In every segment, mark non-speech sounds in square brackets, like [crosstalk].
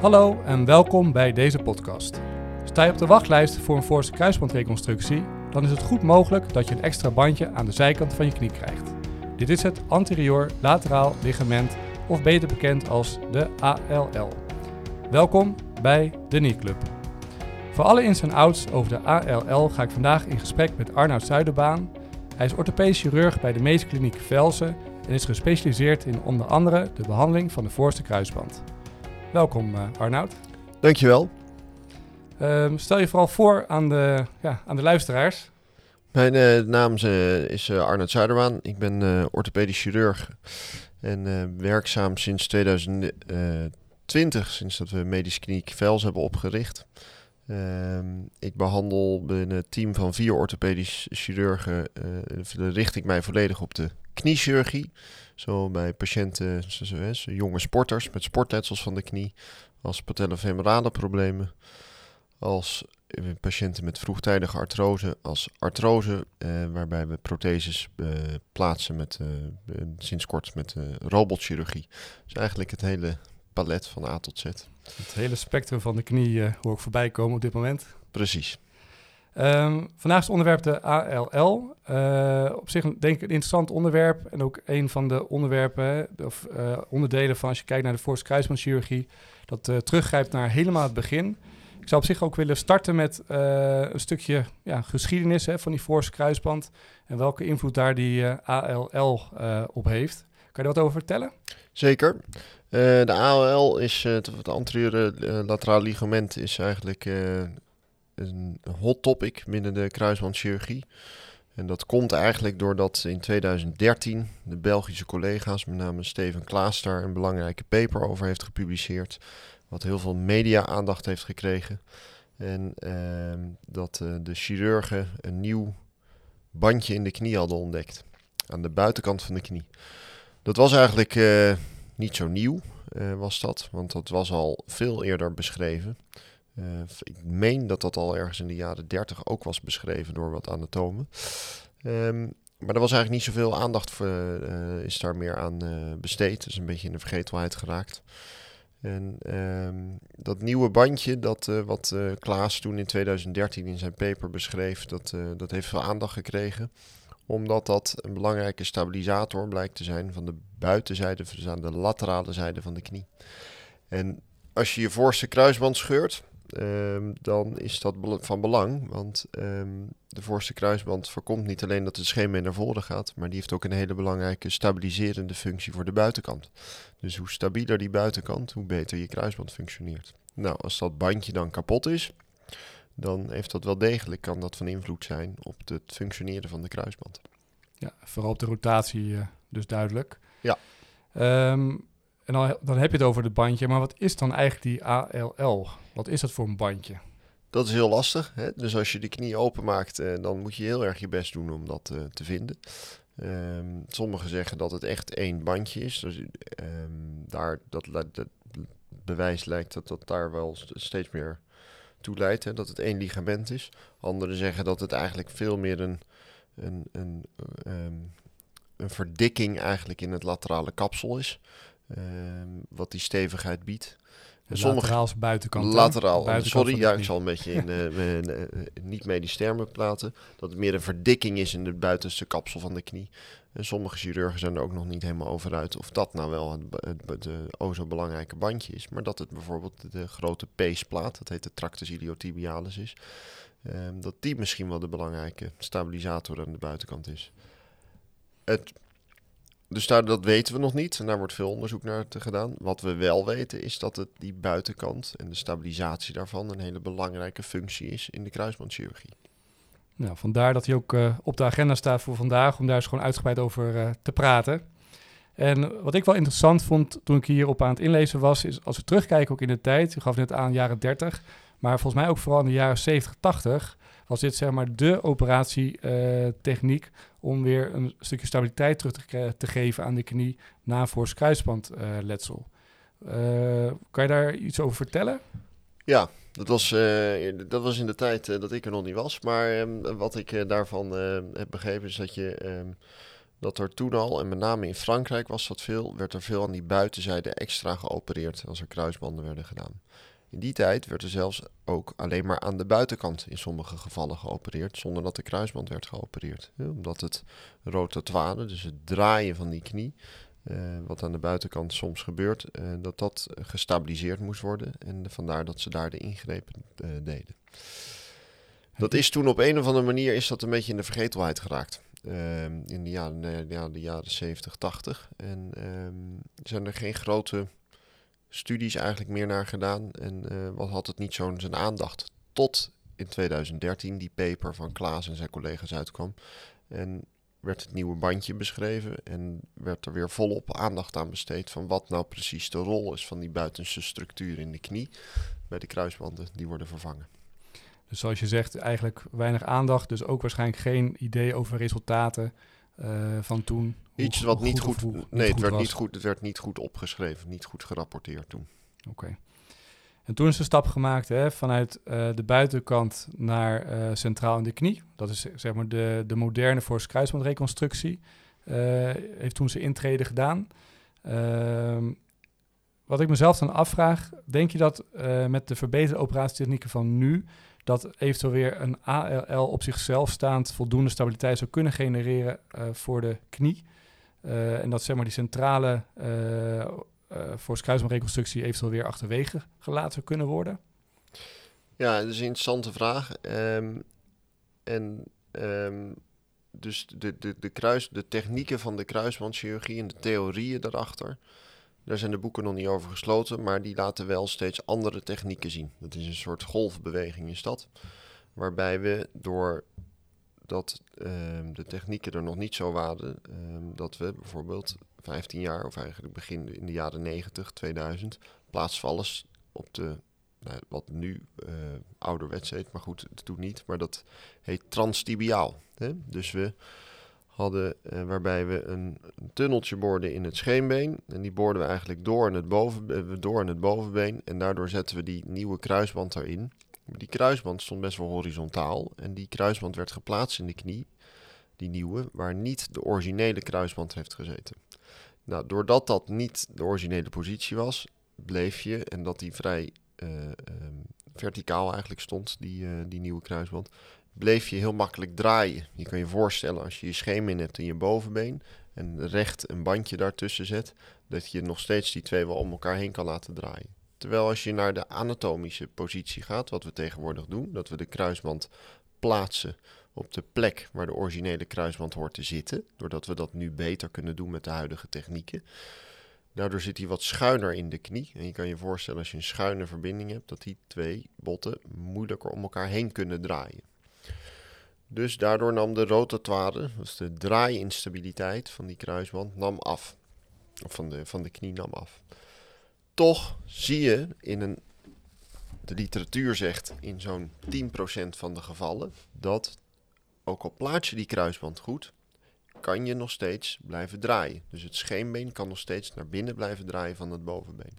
Hallo en welkom bij deze podcast. Sta je op de wachtlijst voor een voorste kruisbandreconstructie, dan is het goed mogelijk dat je een extra bandje aan de zijkant van je knie krijgt. Dit is het anterior lateraal ligament, of beter bekend als de ALL. Welkom bij de Knee Club. Voor alle ins en outs over de ALL ga ik vandaag in gesprek met Arnoud Zuiderbaan. Hij is orthopedisch chirurg bij de Mees Kliniek Velsen en is gespecialiseerd in onder andere de behandeling van de voorste kruisband. Welkom uh, Arnoud. Dankjewel. Uh, stel je vooral voor aan de, ja, aan de luisteraars. Mijn uh, naam is uh, Arnoud Zuiderbaan. Ik ben orthopedisch chirurg en werkzaam sinds 2020, sinds dat we Medische Kliniek Vels hebben opgericht. Ehm, ik behandel binnen een team van vier orthopedisch chirurgen, richt ik mij volledig op de kniechirurgie. Zo bij patiënten, jonge sporters met sportletsels van de knie, als patellofemorale problemen, als eh, patiënten met vroegtijdige artrose, als artrose, eh, waarbij we protheses eh, plaatsen met, eh, sinds kort met eh, robotchirurgie. Dus eigenlijk het hele palet van A tot Z. Het hele spectrum van de knie uh, hoor ik voorbij komen op dit moment. Precies. Um, vandaag is het onderwerp de ALL. Uh, eh, op zich denk ik een interessant onderwerp en ook een van de onderwerpen of uh, onderdelen van als je kijkt naar de voorste kruisbandchirurgie, dat uh, teruggrijpt naar helemaal het begin. Ik zou op zich ook willen starten met een stukje ja, geschiedenis hè, van die voorste kruisband en welke invloed daar die ALL op heeft. Kan je er wat over vertellen? Zeker. De ALL is het anteriore lateraal ligament is eigenlijk een hot topic binnen de kruisbandchirurgie. En dat komt eigenlijk doordat in 2013 de Belgische collega's, met name Steven Klaas, daar een belangrijke paper over heeft gepubliceerd. Wat heel veel media-aandacht heeft gekregen. En uh, dat uh, de chirurgen een nieuw bandje in de knie hadden ontdekt. Aan de buitenkant van de knie. Dat was eigenlijk uh, niet zo nieuw, eh, was dat. Want dat was al veel eerder beschreven. Uh, ik meen dat dat al ergens in de jaren 30 ook was beschreven door wat anatomen. Um, maar er was eigenlijk niet zoveel aandacht voor, uh, is daar meer aan uh, besteed. Dus een beetje in de vergetelheid geraakt. En um, dat nieuwe bandje, dat, wat Klaas toen in 2013 in zijn paper beschreef, dat, dat heeft veel aandacht gekregen. Omdat dat een belangrijke stabilisator blijkt te zijn van de buitenzijde, dus aan de laterale zijde van de knie. En als je je voorste kruisband scheurt, um, dan is dat van belang. Want um, de voorste kruisband voorkomt niet alleen dat het scheenbeen naar voren gaat, maar die heeft ook een hele belangrijke stabiliserende functie voor de buitenkant. Dus hoe stabieler die buitenkant, hoe beter je kruisband functioneert. Nou, als dat bandje dan kapot is, dan heeft dat wel degelijk, kan dat van invloed zijn op het functioneren van de kruisband. Ja, vooral op de rotatie uh, dus duidelijk. Ja. Um, en dan, dan heb je het over het bandje, maar wat is dan eigenlijk die ALL? Wat is dat voor een bandje? Dat is heel lastig. Hè? Dus als je de knie openmaakt, eh, dan moet je heel erg je best doen om dat uh, te vinden. Um, sommigen zeggen dat het echt één bandje is. Dus, um, daar, dat, dat, bewijs lijkt dat dat daar wel steeds meer toe leidt, dat het één ligament is. Anderen zeggen dat het eigenlijk veel meer een, een, een, um, een verdikking eigenlijk in het laterale kapsel is. Ehm, wat die stevigheid biedt. Sommige buitenkant. Lateraal. Buitenkant Sorry, ja, ik zal een beetje in uh, niet-medisch termen praten. Dat het meer een verdikking is in de buitenste kapsel van de knie. En sommige chirurgen zijn er ook nog niet helemaal over uit of dat nou wel het, het, o zo belangrijke bandje is. Maar dat het bijvoorbeeld de grote peesplaat, dat heet de tractus iliotibialis is. Um, dat die misschien wel de belangrijke stabilisator aan de buitenkant is. Het dus dat weten we nog niet. En daar wordt veel onderzoek naar gedaan. Wat we wel weten is dat het die buitenkant en de stabilisatie daarvan een hele belangrijke functie is in de kruisbandchirurgie. Nou, vandaar dat hij ook uh, op de agenda staat voor vandaag, om daar eens gewoon uitgebreid over uh, te praten. En wat ik wel interessant vond toen ik hierop aan het inlezen was, is als we terugkijken ook in de tijd, u gaf net aan jaren 30, maar volgens mij ook vooral in de jaren 70, 80, was dit zeg maar de operatietechniek om weer een stukje stabiliteit terug te, te geven aan de knie na voorste kruisbandletsel. Uh, kan je daar iets over vertellen? Ja, dat was, uh, dat was in de tijd dat ik er nog niet was. Maar um, wat ik daarvan heb begrepen is dat je um, dat er toen al, en met name in Frankrijk was dat veel, werd er veel aan die buitenzijde extra geopereerd als er kruisbanden werden gedaan. In die tijd werd er zelfs ook alleen maar aan de buitenkant in sommige gevallen geopereerd, zonder dat de kruisband werd geopereerd. omdat het rotatoire, dus het draaien van die knie, eh, wat aan de buitenkant soms gebeurt, uh, dat dat gestabiliseerd moest worden. En vandaar dat ze daar de ingrepen uh, deden. Dat is toen op een of andere manier is dat een beetje in de vergetelheid geraakt. Ehm, in de jaren, ja, de jaren 70, 80. En um, zijn er geen grote studies eigenlijk meer naar gedaan. En wat had het niet zo'n zijn aandacht. Tot in 2013 die paper van Klaas en zijn collega's uitkwam. En werd het nieuwe bandje beschreven en werd er weer volop aandacht aan besteed van wat nou precies de rol is van die buitenste structuur in de knie bij de kruisbanden die worden vervangen. Dus zoals je zegt, eigenlijk weinig aandacht, dus ook waarschijnlijk geen idee over resultaten uh, van toen. Iets wat niet goed, nee, het, werd niet goed, het werd niet goed opgeschreven, niet goed gerapporteerd toen. Oké. En toen is de stap gemaakt hè, vanuit uh, de buitenkant naar uh, centraal in de knie. Dat is zeg maar de, de moderne forse kruisbandreconstructie. Uh, heeft toen zijn intrede gedaan. Ehm, wat ik mezelf dan afvraag, denk je dat met de verbeterde operatietechnieken van nu, dat eventueel weer een ALL op zichzelf staand voldoende stabiliteit zou kunnen genereren voor de knie? En dat zeg maar die centrale uh, voor kruisbandreconstructie eventueel weer achterwege gelaten kunnen worden? Ja, dat is een interessante vraag. Ehm, en um, dus de, de, de, kruis, de technieken van de kruisbandchirurgie en de theorieën daarachter, daar zijn de boeken nog niet over gesloten, maar die laten wel steeds andere technieken zien. Dat is een soort golfbeweging in stad, waarbij we door dat um, de technieken er nog niet zo waren, dat we bijvoorbeeld 15 jaar, of eigenlijk begin in de jaren 90, 2000, plaatsvallers op de, nou, wat nu uh, ouderwets heet, maar goed, doet niet, maar dat heet transtibiaal. Hè? Dus we hadden, uh, waarbij we een, een, tunneltje boorden in het scheenbeen, en die boorden we eigenlijk door in, het boven, uh, door in het bovenbeen, en daardoor zetten we die nieuwe kruisband erin. Die kruisband stond best wel horizontaal, en die kruisband werd geplaatst in de knie, die nieuwe, waar niet de originele kruisband heeft gezeten. Nou, doordat dat niet de originele positie was, bleef je, en dat die vrij uh, um, verticaal eigenlijk stond, die, uh, die nieuwe kruisband, bleef je heel makkelijk draaien. Je kan je voorstellen als je je scheenbeen hebt in je bovenbeen en recht een bandje daartussen zet, dat je nog steeds die twee wel om elkaar heen kan laten draaien. Terwijl als je naar de anatomische positie gaat, wat we tegenwoordig doen, dat we de kruisband plaatsen op de plek waar de originele kruisband hoort te zitten, doordat we dat nu beter kunnen doen met de huidige technieken. Daardoor zit hij wat schuiner in de knie. En je kan je voorstellen als je een schuine verbinding hebt, dat die twee botten moeilijker om elkaar heen kunnen draaien. Dus daardoor nam de rotatoire, dus de draaiinstabiliteit van die kruisband, nam af. Of van de, van de knie nam af. Toch zie je in een, de literatuur zegt in zo'n 10% van de gevallen, dat ook al plaats je die kruisband goed, kan je nog steeds blijven draaien. Dus het scheenbeen kan nog steeds naar binnen blijven draaien van het bovenbeen.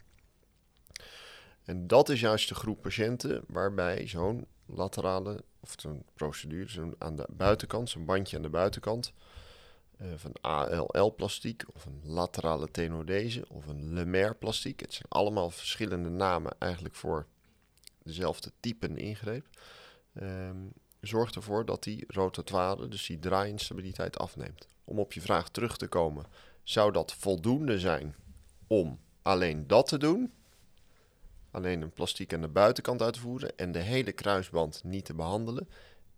En dat is juist de groep patiënten waarbij zo'n laterale of zo'n procedure, zo'n aan de buitenkant, zo'n bandje aan de buitenkant, uh, van ALL-plastiek of een laterale tenodese of een Lemaire-plastiek. Het zijn allemaal verschillende namen eigenlijk voor dezelfde type ingreep. Um, zorgt ervoor dat die rotatoire, dus die draaiinstabiliteit, afneemt. Om op je vraag terug te komen, zou dat voldoende zijn om alleen dat te doen? Alleen een plastiek aan de buitenkant uit te voeren en de hele kruisband niet te behandelen?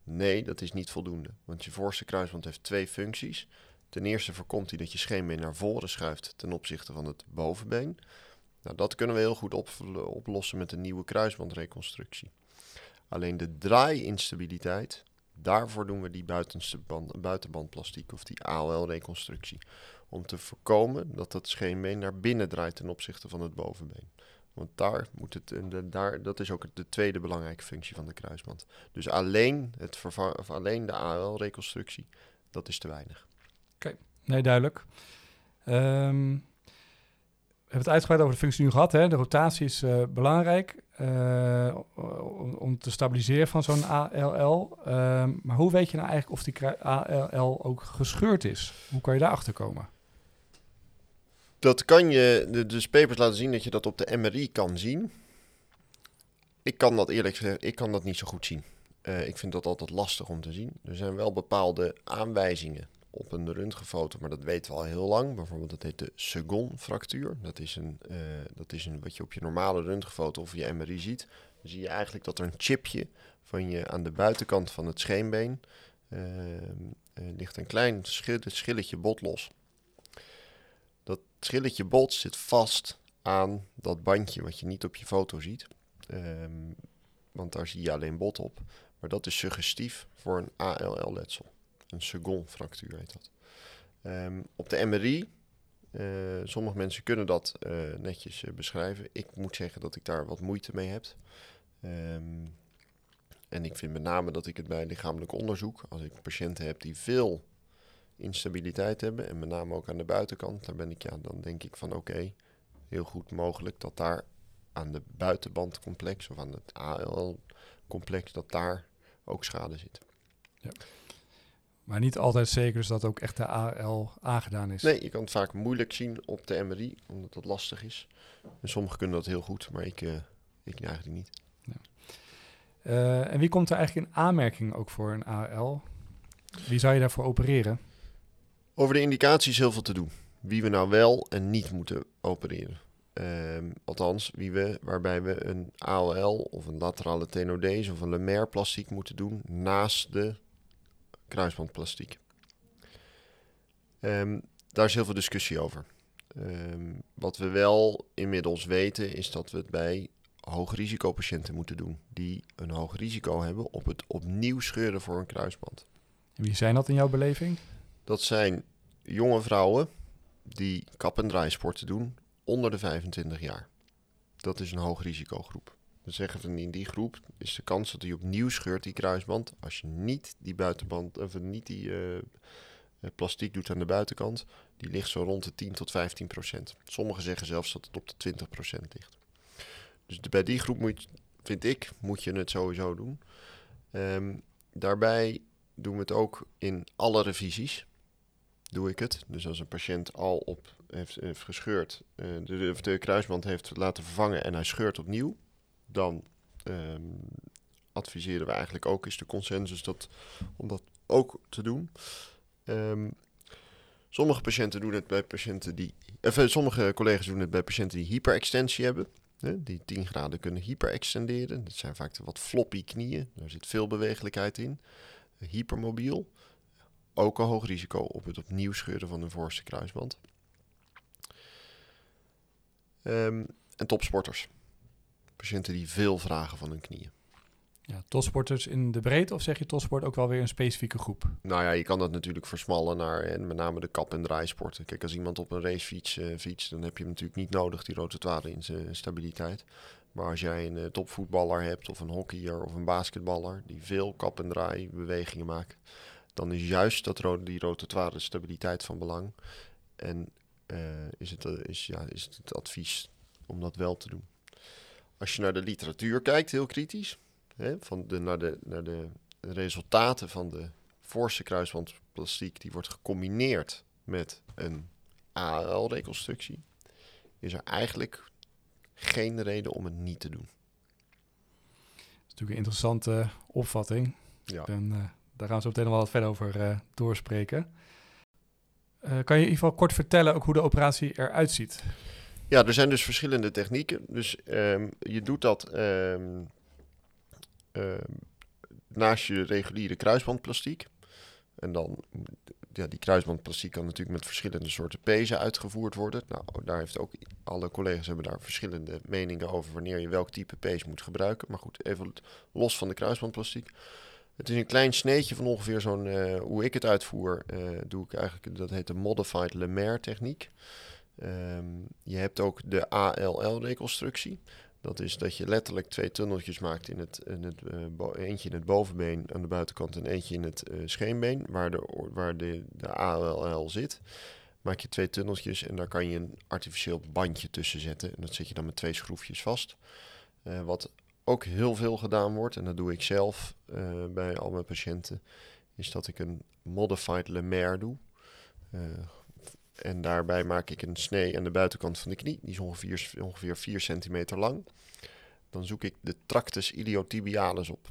Nee, dat is niet voldoende. Want je voorste kruisband heeft twee functies. Ten eerste voorkomt hij dat je scheenbeen naar voren schuift ten opzichte van het bovenbeen. Nou, dat kunnen we heel goed oplossen met een nieuwe kruisbandreconstructie. Alleen de draaiinstabiliteit, daarvoor doen we die band, buitenbandplastiek of die AOL-reconstructie. Om te voorkomen dat het scheenbeen naar binnen draait ten opzichte van het bovenbeen. Want daar moet het, de, daar, dat is ook de tweede belangrijke functie van de kruisband. Dus alleen, het of alleen de AL-reconstructie, dat is te weinig. Oké, nee, duidelijk. Um, we hebben het uitgebreid over de functie nu gehad. Hè? De rotatie is uh, belangrijk. eh, om, om te stabiliseren van zo'n ALL. Ehm, maar hoe weet je nou eigenlijk of die ALL ook gescheurd is? Hoe kan je daarachter komen? Dat kan je, de, dus papers laten zien dat je dat op de MRI kan zien. Ik kan dat eerlijk gezegd, ik kan dat niet zo goed zien. Eh, ik vind dat altijd lastig om te zien. Er zijn wel bepaalde aanwijzingen op een röntgenfoto, maar dat weten we al heel lang. Bijvoorbeeld dat heet de Segon-fractuur. Dat, is een, eh, dat is een wat je op je normale röntgenfoto of je MRI ziet. Dan zie je eigenlijk dat er een chipje van je aan de buitenkant van het scheenbeen eh, eh, ligt een klein schil- schilletje bot los. Dat schilletje bot zit vast aan dat bandje wat je niet op je foto ziet. Ehm, want daar zie je alleen bot op. Maar dat is suggestief voor een ALL-letsel. Een Segon-fractuur heet dat. Ehm, op de MRI, eh, sommige mensen kunnen dat eh, netjes eh, beschrijven. Ik moet zeggen dat ik daar wat moeite mee heb. Ehm, en ik vind met name dat ik het bij lichamelijk onderzoek, als ik patiënten heb die veel instabiliteit hebben, en met name ook aan de buitenkant, daar ben ik ja, dan denk ik van oké, heel goed mogelijk dat daar aan de buitenbandcomplex of aan het ALL-complex, dat daar ook schade zit. Maar niet altijd zeker dus dat ook echt de AL aangedaan is. Nee, je kan het vaak moeilijk zien op de MRI, omdat dat lastig is. En sommigen kunnen dat heel goed, maar ik, eh, ik eigenlijk niet. Eh, en wie komt er eigenlijk in aanmerking ook voor een AL? Wie zou je daarvoor opereren? Over de indicaties heel veel te doen. Wie we nou wel en niet moeten opereren. Ehm, althans, wie we, waarbij we een ALL of een laterale tenodese of een Lemaire plastiek moeten doen naast de kruisbandplastiek. Ehm, daar is heel veel discussie over. Ehm, wat we wel inmiddels weten is dat we het bij hoogrisicopatiënten moeten doen. Die een hoog risico hebben op het opnieuw scheuren voor een kruisband. En wie zijn dat in jouw beleving? Dat zijn jonge vrouwen die kap- en draaisporten doen onder de 25 jaar. Dat is een hoog risicogroep. We zeggen van in die groep is de kans dat hij opnieuw scheurt die kruisband als je niet die buitenband of niet die plastiek doet aan de buitenkant, die ligt zo rond de 10 tot 15 procent. Sommigen zeggen zelfs dat het op de 20 procent ligt. Dus bij die groep moet, vind ik, moet je het sowieso doen. Ehm, daarbij doen we het ook in alle revisies. Doe ik het. Dus als een patiënt al op heeft, gescheurd, eh, de kruisband heeft laten vervangen en hij scheurt opnieuw, dan ehm, adviseren we eigenlijk ook, is de consensus dat, om dat ook te doen. Ehm, sommige patiënten doen het bij patiënten die, of, eh, sommige collega's doen het bij patiënten die hyperextensie hebben. Hè, die 10 graden kunnen hyperextenderen. Dat zijn vaak de wat floppy knieën. Daar zit veel bewegelijkheid in. Hypermobiel. Ook een hoog risico op het opnieuw scheuren van de voorste kruisband. Ehm, en topsporters. Patiënten die veel vragen van hun knieën. Ja, topsporters in de breedte of zeg je topsport ook wel weer een specifieke groep? Nou ja, je kan dat natuurlijk versmallen naar en met name de kap- en draaisporten. Kijk, als iemand op een racefiets eh, fietst, dan heb je hem natuurlijk niet nodig, die rotatoire in zijn stabiliteit. Maar als jij een eh, topvoetballer hebt, of een hockeyer of een basketballer, die veel kap- en draaibewegingen maakt, dan is juist dat die rotatoire stabiliteit van belang. En eh, is, het, is, ja, is het het advies om dat wel te doen. Als je naar de literatuur kijkt, heel kritisch, hè, van de, naar, de, naar de resultaten van de voorste kruisbandplastiek, die wordt gecombineerd met een AL-reconstructie, is er eigenlijk geen reden om het niet te doen. Dat is natuurlijk een interessante opvatting. Ja. En eh, daar gaan we zo meteen nog wel wat verder over eh, doorspreken. Eh, kan je in ieder geval kort vertellen ook hoe de operatie eruit ziet? Ja, er zijn dus verschillende technieken. Dus ehm, je doet dat ehm, ehm, naast je reguliere kruisbandplastiek. En dan, ja, die kruisbandplastiek kan natuurlijk met verschillende soorten pezen uitgevoerd worden. Nou, daar heeft ook alle collega's hebben daar verschillende meningen over wanneer je welk type pees moet gebruiken. Maar goed, even los van de kruisbandplastiek. Het is een klein sneetje van ongeveer zo'n, eh, hoe ik het uitvoer, eh, doe ik eigenlijk, dat heet de Modified Lemaire techniek. Ehm, je hebt ook de ALL-reconstructie. Dat is dat je letterlijk twee tunneltjes maakt in het, in het eh, eentje in het bovenbeen aan de buitenkant en eentje in het eh, scheenbeen, waar, de, waar de, de ALL zit. Maak je twee tunneltjes en daar kan je een artificieel bandje tussen zetten. En dat zet je dan met twee schroefjes vast. Eh, wat ook heel veel gedaan wordt, en dat doe ik zelf bij al mijn patiënten, is dat ik een modified Lemaire doe. Eh, en daarbij maak ik een snee aan de buitenkant van de knie. Die is ongeveer, ongeveer 4 centimeter lang. Dan zoek ik de tractus iliotibialis op.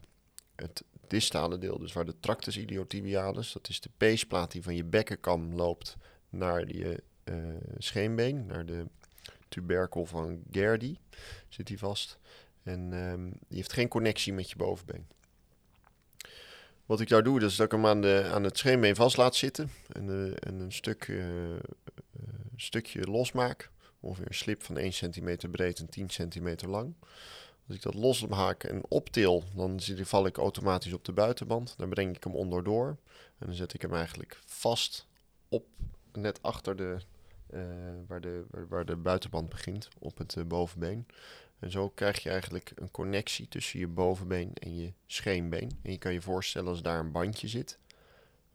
Het distale deel, dus waar de tractus iliotibialis, dat is de peesplaat die van je bekkenkam loopt naar je uh, scheenbeen, naar de tuberkel van Gerdy, zit die vast. En um, die heeft geen connectie met je bovenbeen. Wat ik daar doe, is dat ik hem aan, de, aan het scheenbeen vast laat zitten en, en een stuk, uh, stukje losmaak. Ongeveer een slip van 1 centimeter breed en 10 centimeter lang. Als ik dat losmaak en optil, dan val ik automatisch op de buitenband. Dan breng ik hem onderdoor. En dan zet ik hem eigenlijk vast op, net achter de, waar, de, waar, de buitenband begint, op het bovenbeen. En zo krijg je eigenlijk een connectie tussen je bovenbeen en je scheenbeen. En je kan je voorstellen als daar een bandje zit,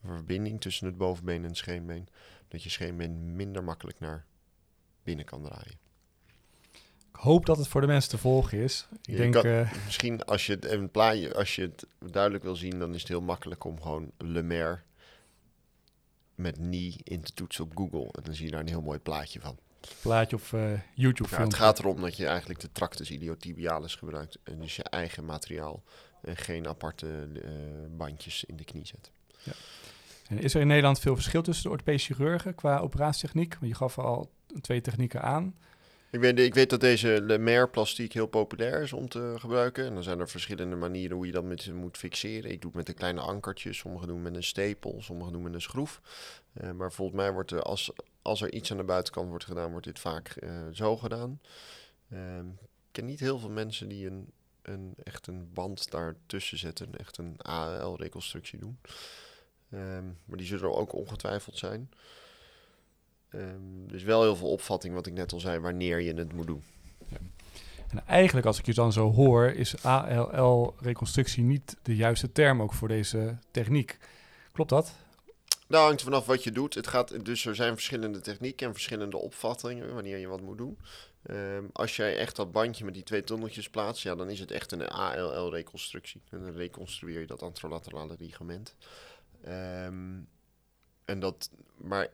een verbinding tussen het bovenbeen en het scheenbeen, dat je scheenbeen minder makkelijk naar binnen kan draaien. Ik hoop dat het voor de mensen te volgen is. Ik Je denk, kan- eh, Misschien als je, het, een plaatje, als je het duidelijk wil zien, dan is het heel makkelijk om gewoon Lemaire met knee in te toetsen op Google. En dan zie je daar een heel mooi plaatje van. Plaatje of eh, YouTube Ja, film. het gaat erom dat je eigenlijk de tractus iliotibialis gebruikt. En dus je eigen materiaal. En geen aparte eh, bandjes in de knie zet. En is er in Nederland veel verschil tussen de orthopedische chirurgen qua operatietechniek? Want je gaf al twee technieken aan. Ik weet, ik weet dat deze Lemaire plastiek heel populair is om te gebruiken. En dan zijn er verschillende manieren hoe je dat met, moet fixeren. Ik doe het met een kleine ankertje, sommigen doen met een stapel, sommigen doen met een schroef. Eh, maar volgens mij wordt er, als, als er iets aan de buitenkant wordt gedaan, wordt dit vaak eh, zo gedaan. Ehm, ik ken niet heel veel mensen die een, een, echt een band daartussen zetten, echt een AL-reconstructie doen. Ehm, maar die zullen er ook ongetwijfeld zijn. Dus wel heel veel opvatting, wat ik net al zei, wanneer je het moet doen. En eigenlijk, als ik je dan zo hoor, is ALL-reconstructie niet de juiste term ook voor deze techniek. Klopt dat? Nou, hangt vanaf wat je doet. Het gaat, dus er zijn verschillende technieken en verschillende opvattingen wanneer je wat moet doen. Ehm, als jij echt dat bandje met die twee tunneltjes plaatst, ja, dan is het echt een ALL-reconstructie. En dan reconstrueer je dat anterolaterale ligament. Ehm, en dat, maar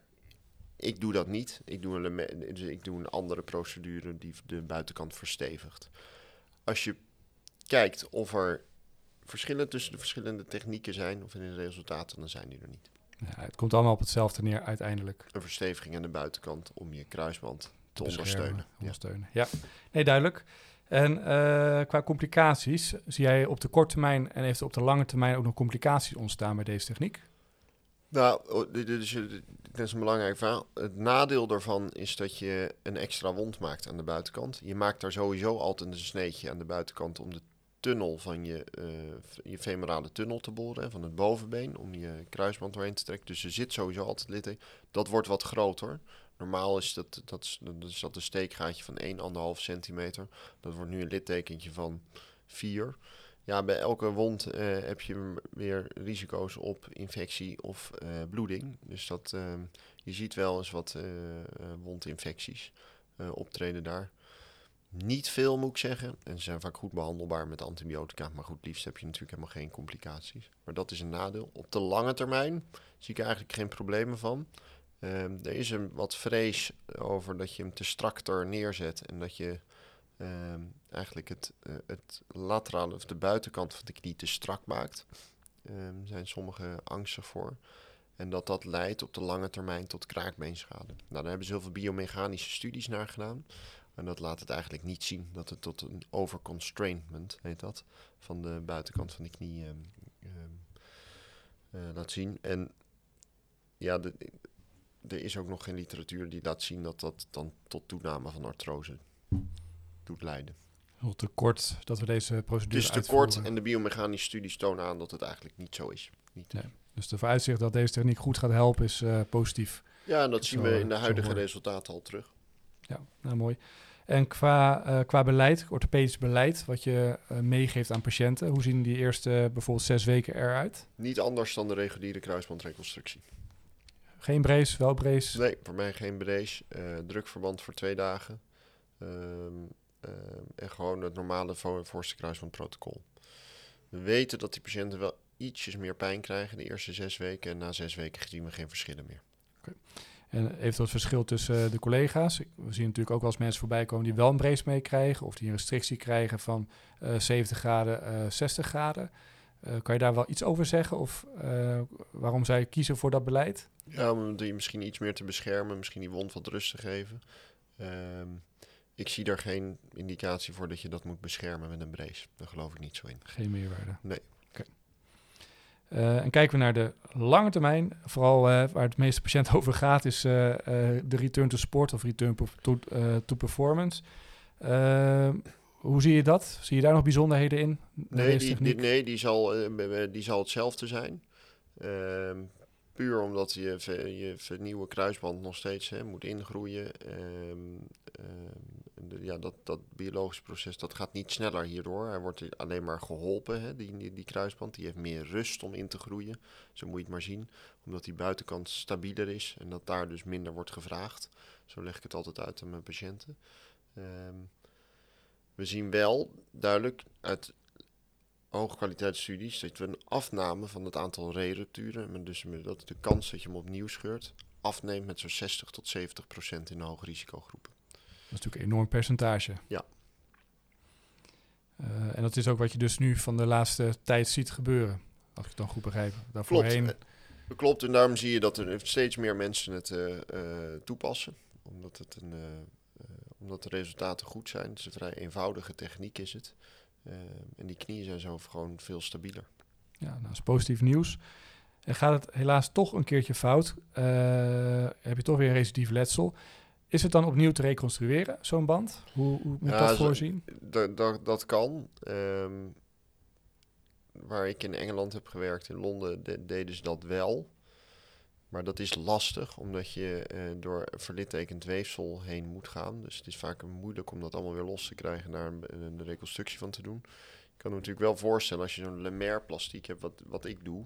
ik doe dat niet. Ik doe, dus ik doe een andere procedure die de buitenkant verstevigt. Als je kijkt of er verschillen tussen de verschillende technieken zijn of in de resultaten, dan zijn die er niet. Ja, het komt allemaal op hetzelfde neer uiteindelijk. Een versteviging aan de buitenkant om je kruisband te ondersteunen. Ja. Ja, nee, duidelijk. En eh, qua complicaties, zie jij op de korte termijn en heeft op de lange termijn ook nog complicaties ontstaan bij deze techniek? Nou, oh, dit, dit is, dit is een belangrijk verhaal. Het nadeel daarvan is dat je een extra wond maakt aan de buitenkant. Je maakt daar sowieso altijd een sneetje aan de buitenkant om de tunnel van je, eh, je femorale tunnel te boren, van het bovenbeen, om je kruisband doorheen te trekken. Dus er zit sowieso altijd litteken. Dat wordt wat groter. Normaal is dat, dat, is, dat is dat een steekgaatje van 1, 1,5 centimeter. Dat wordt nu een littekentje van 4. Ja, bij elke wond eh, heb je weer risico's op infectie of eh, bloeding. Dus dat, eh, je ziet wel eens wat eh, eh, wondinfecties eh, optreden daar. Niet veel moet ik zeggen. En ze zijn vaak goed behandelbaar met antibiotica. Maar goed, liefst heb je natuurlijk helemaal geen complicaties. Maar dat is een nadeel. Op de lange termijn zie ik eigenlijk geen problemen van. Ehm, er is een wat vrees over dat je hem te strak er neerzet. En dat je ehm, eigenlijk het, eh, het laterale of de buitenkant van de knie te strak maakt. Ehm zijn sommigen angstig voor. En dat dat leidt op de lange termijn tot kraakbeenschade. Nou, daar hebben ze heel veel biomechanische studies naar gedaan. En dat laat het eigenlijk niet zien dat het tot een overconstrainment, heet dat, van de buitenkant van de knie ehm, ehm, eh, laat zien. En ja, de, er is ook nog geen literatuur die laat zien dat dat dan tot toename van artrose doet leiden. Nog te kort dat we deze Het procedure is te uitvoeren. kort en de biomechanische studies tonen aan dat het eigenlijk niet zo is. Niet. Nee. Dus de vooruitzicht dat deze techniek goed gaat helpen is eh, positief. Ja, en dat Zo, zien we in de huidige resultaten al terug. Ja, nou mooi. En qua, eh, qua beleid, orthopedisch beleid, wat je eh, meegeeft aan patiënten, hoe zien die eerste bijvoorbeeld zes weken eruit? Niet anders dan de reguliere kruisbandreconstructie. Geen brace, wel brace? Nee, voor mij geen brace. eh drukverband voor twee dagen. Ehm, ehm, en gewoon het normale vo- voorste kruisbandprotocol. We weten dat die patiënten wel ietsjes meer pijn krijgen de eerste zes weken. En na zes weken zien we geen verschillen meer. En heeft dat verschil tussen eh, de collega's? We zien natuurlijk ook wel eens mensen voorbij komen die wel een brace meekrijgen of die een restrictie krijgen van eh 70 graden, eh 60 graden. Eh, kan je daar wel iets over zeggen of eh, waarom zij kiezen voor dat beleid? Ja, om die misschien iets meer te beschermen, misschien die wond wat rust te geven. Ehm, ik zie daar geen indicatie voor dat je dat moet beschermen met een brace. Daar geloof ik niet zo in. Geen meerwaarde. Nee. Eh, en kijken we naar de lange termijn, vooral eh, waar het meeste patiënt [laughs] over gaat, is eh, de return to sport of return to, to, to performance. Eh, hoe zie je dat? Zie je daar nog bijzonderheden in? Nee, die, nee die, zal, die zal hetzelfde zijn. Puur omdat je, je vernieuwe kruisband nog steeds hè, moet ingroeien. Ehm, ehm, ja, dat, dat biologische proces dat gaat niet sneller hierdoor. Hij wordt alleen maar geholpen, hè, die, die, die kruisband. Die heeft meer rust om in te groeien. Zo moet je het maar zien. Omdat die buitenkant stabieler is en dat daar dus minder wordt gevraagd. Zo leg ik het altijd uit aan mijn patiënten. Ehm, we zien wel duidelijk uit hoogkwaliteitsstudies dat we een afname van het aantal re-rupturen, maar dus dat de kans dat je hem opnieuw scheurt, afneemt met zo'n 60 tot 70 procent in de hoge risicogroepen. Dat is natuurlijk een enorm percentage. Ja. Eh, en dat is ook wat je dus nu van de laatste tijd ziet gebeuren. Als ik het dan goed begrijp. Daarvoorheen, Klopt. Eh, Klopt, en daarom zie je dat er steeds meer mensen het eh, toepassen, omdat, het een, omdat de resultaten goed zijn. Het is een vrij eenvoudige techniek is het. Eh, en die knieën zijn zo gewoon veel stabieler. Ja, nou, dat is positief nieuws. En gaat het helaas toch een keertje fout, eh, heb je toch weer een recidief letsel. Is het dan opnieuw te reconstrueren, zo'n band? Hoe, hoe moet Ja, dat voorzien? Dat, kan. Ehm, waar ik in Engeland heb gewerkt, in Londen, de- deden ze dat wel. Maar dat is lastig, omdat je eh, door verlittekend weefsel heen moet gaan. Dus het is vaak moeilijk om dat allemaal weer los te krijgen, daar een, reconstructie van te doen. Ik kan me natuurlijk wel voorstellen, als je zo'n Lemaire plastiek hebt, wat, wat ik doe,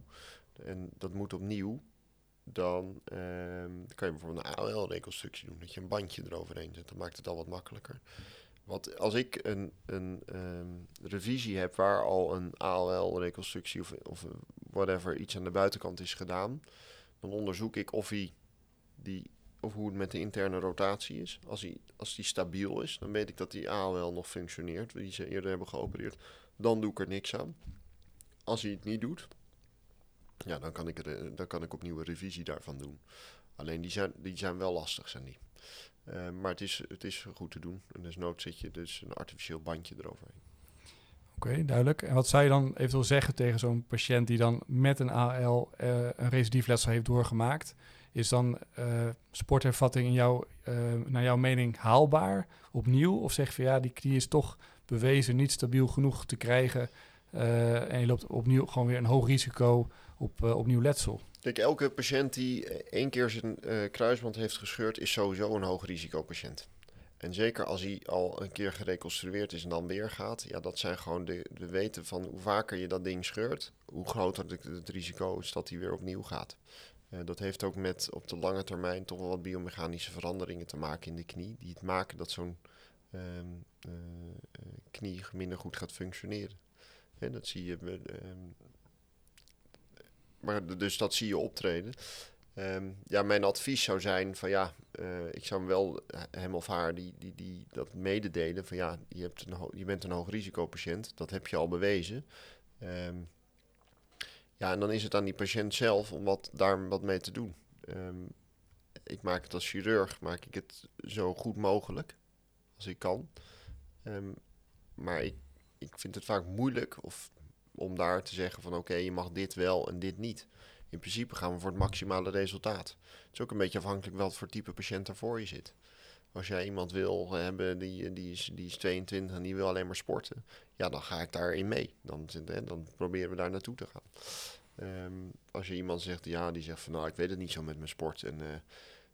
en dat moet opnieuw, dan ehm, kan je bijvoorbeeld een AOL-reconstructie doen. Dat je een bandje eroverheen zet, dan maakt het al wat makkelijker. Want als ik een, een ehm, revisie heb waar al een ALL-reconstructie of, of whatever iets aan de buitenkant is gedaan, dan onderzoek ik of, hij die, of hoe het met de interne rotatie is. Als, hij, als die stabiel is, dan weet ik dat die ALL nog functioneert, die ze eerder hebben geopereerd. Dan doe ik er niks aan. Als hij het niet doet, ja, dan kan ik, er, eh, dan kan ik opnieuw een revisie daarvan doen. Alleen die zijn, die zijn wel lastig, zijn die. Eh, maar het is, het is goed te doen. En nood zit je dus een artificieel bandje eroverheen. Oké, duidelijk. En wat zou je dan eventueel zeggen tegen zo'n patiënt die dan met een AL eh, een recidief letsel heeft doorgemaakt? Is dan eh, sporthervatting in eh, naar jouw mening haalbaar opnieuw? Of zeg je van ja, die knie is toch bewezen niet stabiel genoeg te krijgen en je loopt opnieuw gewoon weer een hoog risico op opnieuw letsel? Kijk, elke patiënt die één keer zijn kruisband heeft gescheurd, is sowieso een hoog risicopatiënt. En zeker als hij al een keer gereconstrueerd is en dan weer gaat, ja, dat zijn gewoon de, de weten van hoe vaker je dat ding scheurt, hoe groter het, het risico is dat hij weer opnieuw gaat. Eh, dat heeft ook met op de lange termijn toch wel wat biomechanische veranderingen te maken in de knie, die het maken dat zo'n ehm, eh, eh, knie minder goed gaat functioneren. Hè, dat zie je. bij, ehm, maar dus dat zie je optreden. Ehm, ja, mijn advies zou zijn van ja, eh, ik zou hem wel eh, hem of haar die, die, die dat mededelen van ja, je, hebt een je bent een hoog risicopatiënt, dat heb je al bewezen. Ehm, ja, en dan is het aan die patiënt zelf om wat, daar wat mee te doen. Ehm, ik maak het als chirurg, maak ik het zo goed mogelijk als ik kan. Maar ik, ik vind het vaak moeilijk of, om daar te zeggen van oké, je mag dit wel en dit niet. In principe gaan we voor het maximale resultaat. Het is ook een beetje afhankelijk wat voor type patiënt er voor je zit. Als jij iemand wil hebben die, die, is, die is 22 en die wil alleen maar sporten, ja, dan ga ik daarin mee. Dan, dan proberen we daar naartoe te gaan. Ehm, als je iemand zegt, ja, die zegt van nou, ik weet het niet zo met mijn sport. En eh,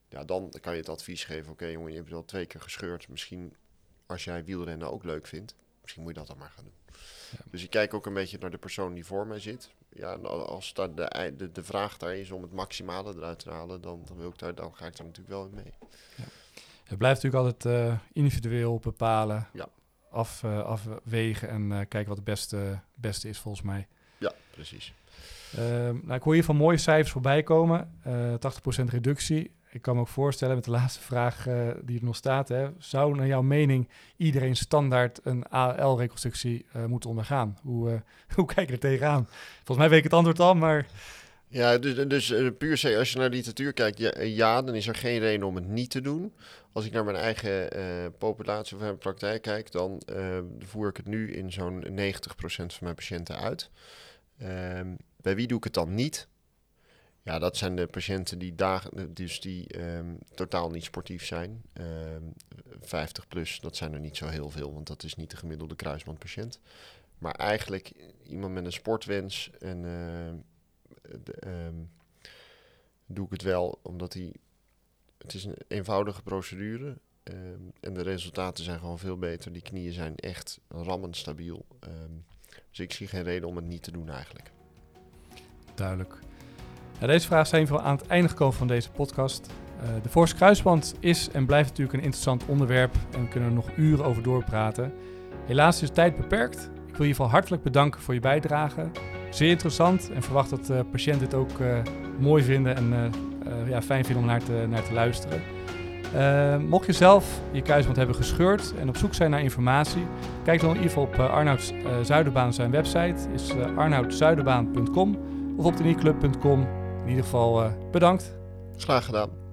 ja, dan kan je het advies geven, oké jongen, je hebt al twee keer gescheurd. Misschien als jij wielrennen ook leuk vindt, misschien moet je dat dan maar gaan doen. Dus ik kijk ook een beetje naar de persoon die voor mij zit. Ja, als daar de, de, de vraag daar is om het maximale eruit te halen, dan, dan, wil ik daar, dan ga ik daar natuurlijk wel in mee. Het blijft natuurlijk altijd eh, individueel bepalen. Ja. af, afwegen en kijken wat het beste, beste is volgens mij. Ja, precies. Ehm, nou, ik hoor hier van mooie cijfers voorbij komen. 80% reductie. Ik kan me ook voorstellen met de laatste vraag die er nog staat. Hè, zou naar jouw mening iedereen standaard een AL-reconstructie moeten ondergaan? Hoe, [laughs] hoe kijk je er tegenaan? Volgens mij weet ik het antwoord al, maar... Ja, dus, dus uh, puur als je naar de literatuur kijkt, ja, dan is er geen reden om het niet te doen. Als ik naar mijn eigen uh, populatie of mijn praktijk kijk, dan uh, voer ik het nu in zo'n 90% van mijn patiënten uit. Ehm, bij wie doe ik het dan niet? Ja, dat zijn de patiënten die dagen, dus die um, totaal niet sportief zijn. Um, 50 plus, dat zijn er niet zo heel veel, want dat is niet de gemiddelde kruisbandpatiënt. Maar eigenlijk iemand met een sportwens en um, doe ik het wel omdat hij. Het is een eenvoudige procedure. En de resultaten zijn gewoon veel beter. Die knieën zijn echt rammend stabiel. Dus ik zie geen reden om het niet te doen eigenlijk. Duidelijk. Deze vraag zijn we aan het einde gekomen van deze podcast. Uh, de Force Kruisband is en blijft natuurlijk een interessant onderwerp en we kunnen er nog uren over doorpraten. Helaas is de tijd beperkt. Ik wil je in ieder geval hartelijk bedanken voor je bijdrage zeer interessant en verwacht dat uh, patiënten het ook uh, mooi vinden en ja, fijn vinden om naar te, naar te luisteren. mocht je zelf je kuisband hebben gescheurd en op zoek zijn naar informatie, kijk dan in ieder geval op Arnoud Zuiderbaan zijn website, is arnoudzuiderbaan.com of op de In ieder geval bedankt. Graag gedaan.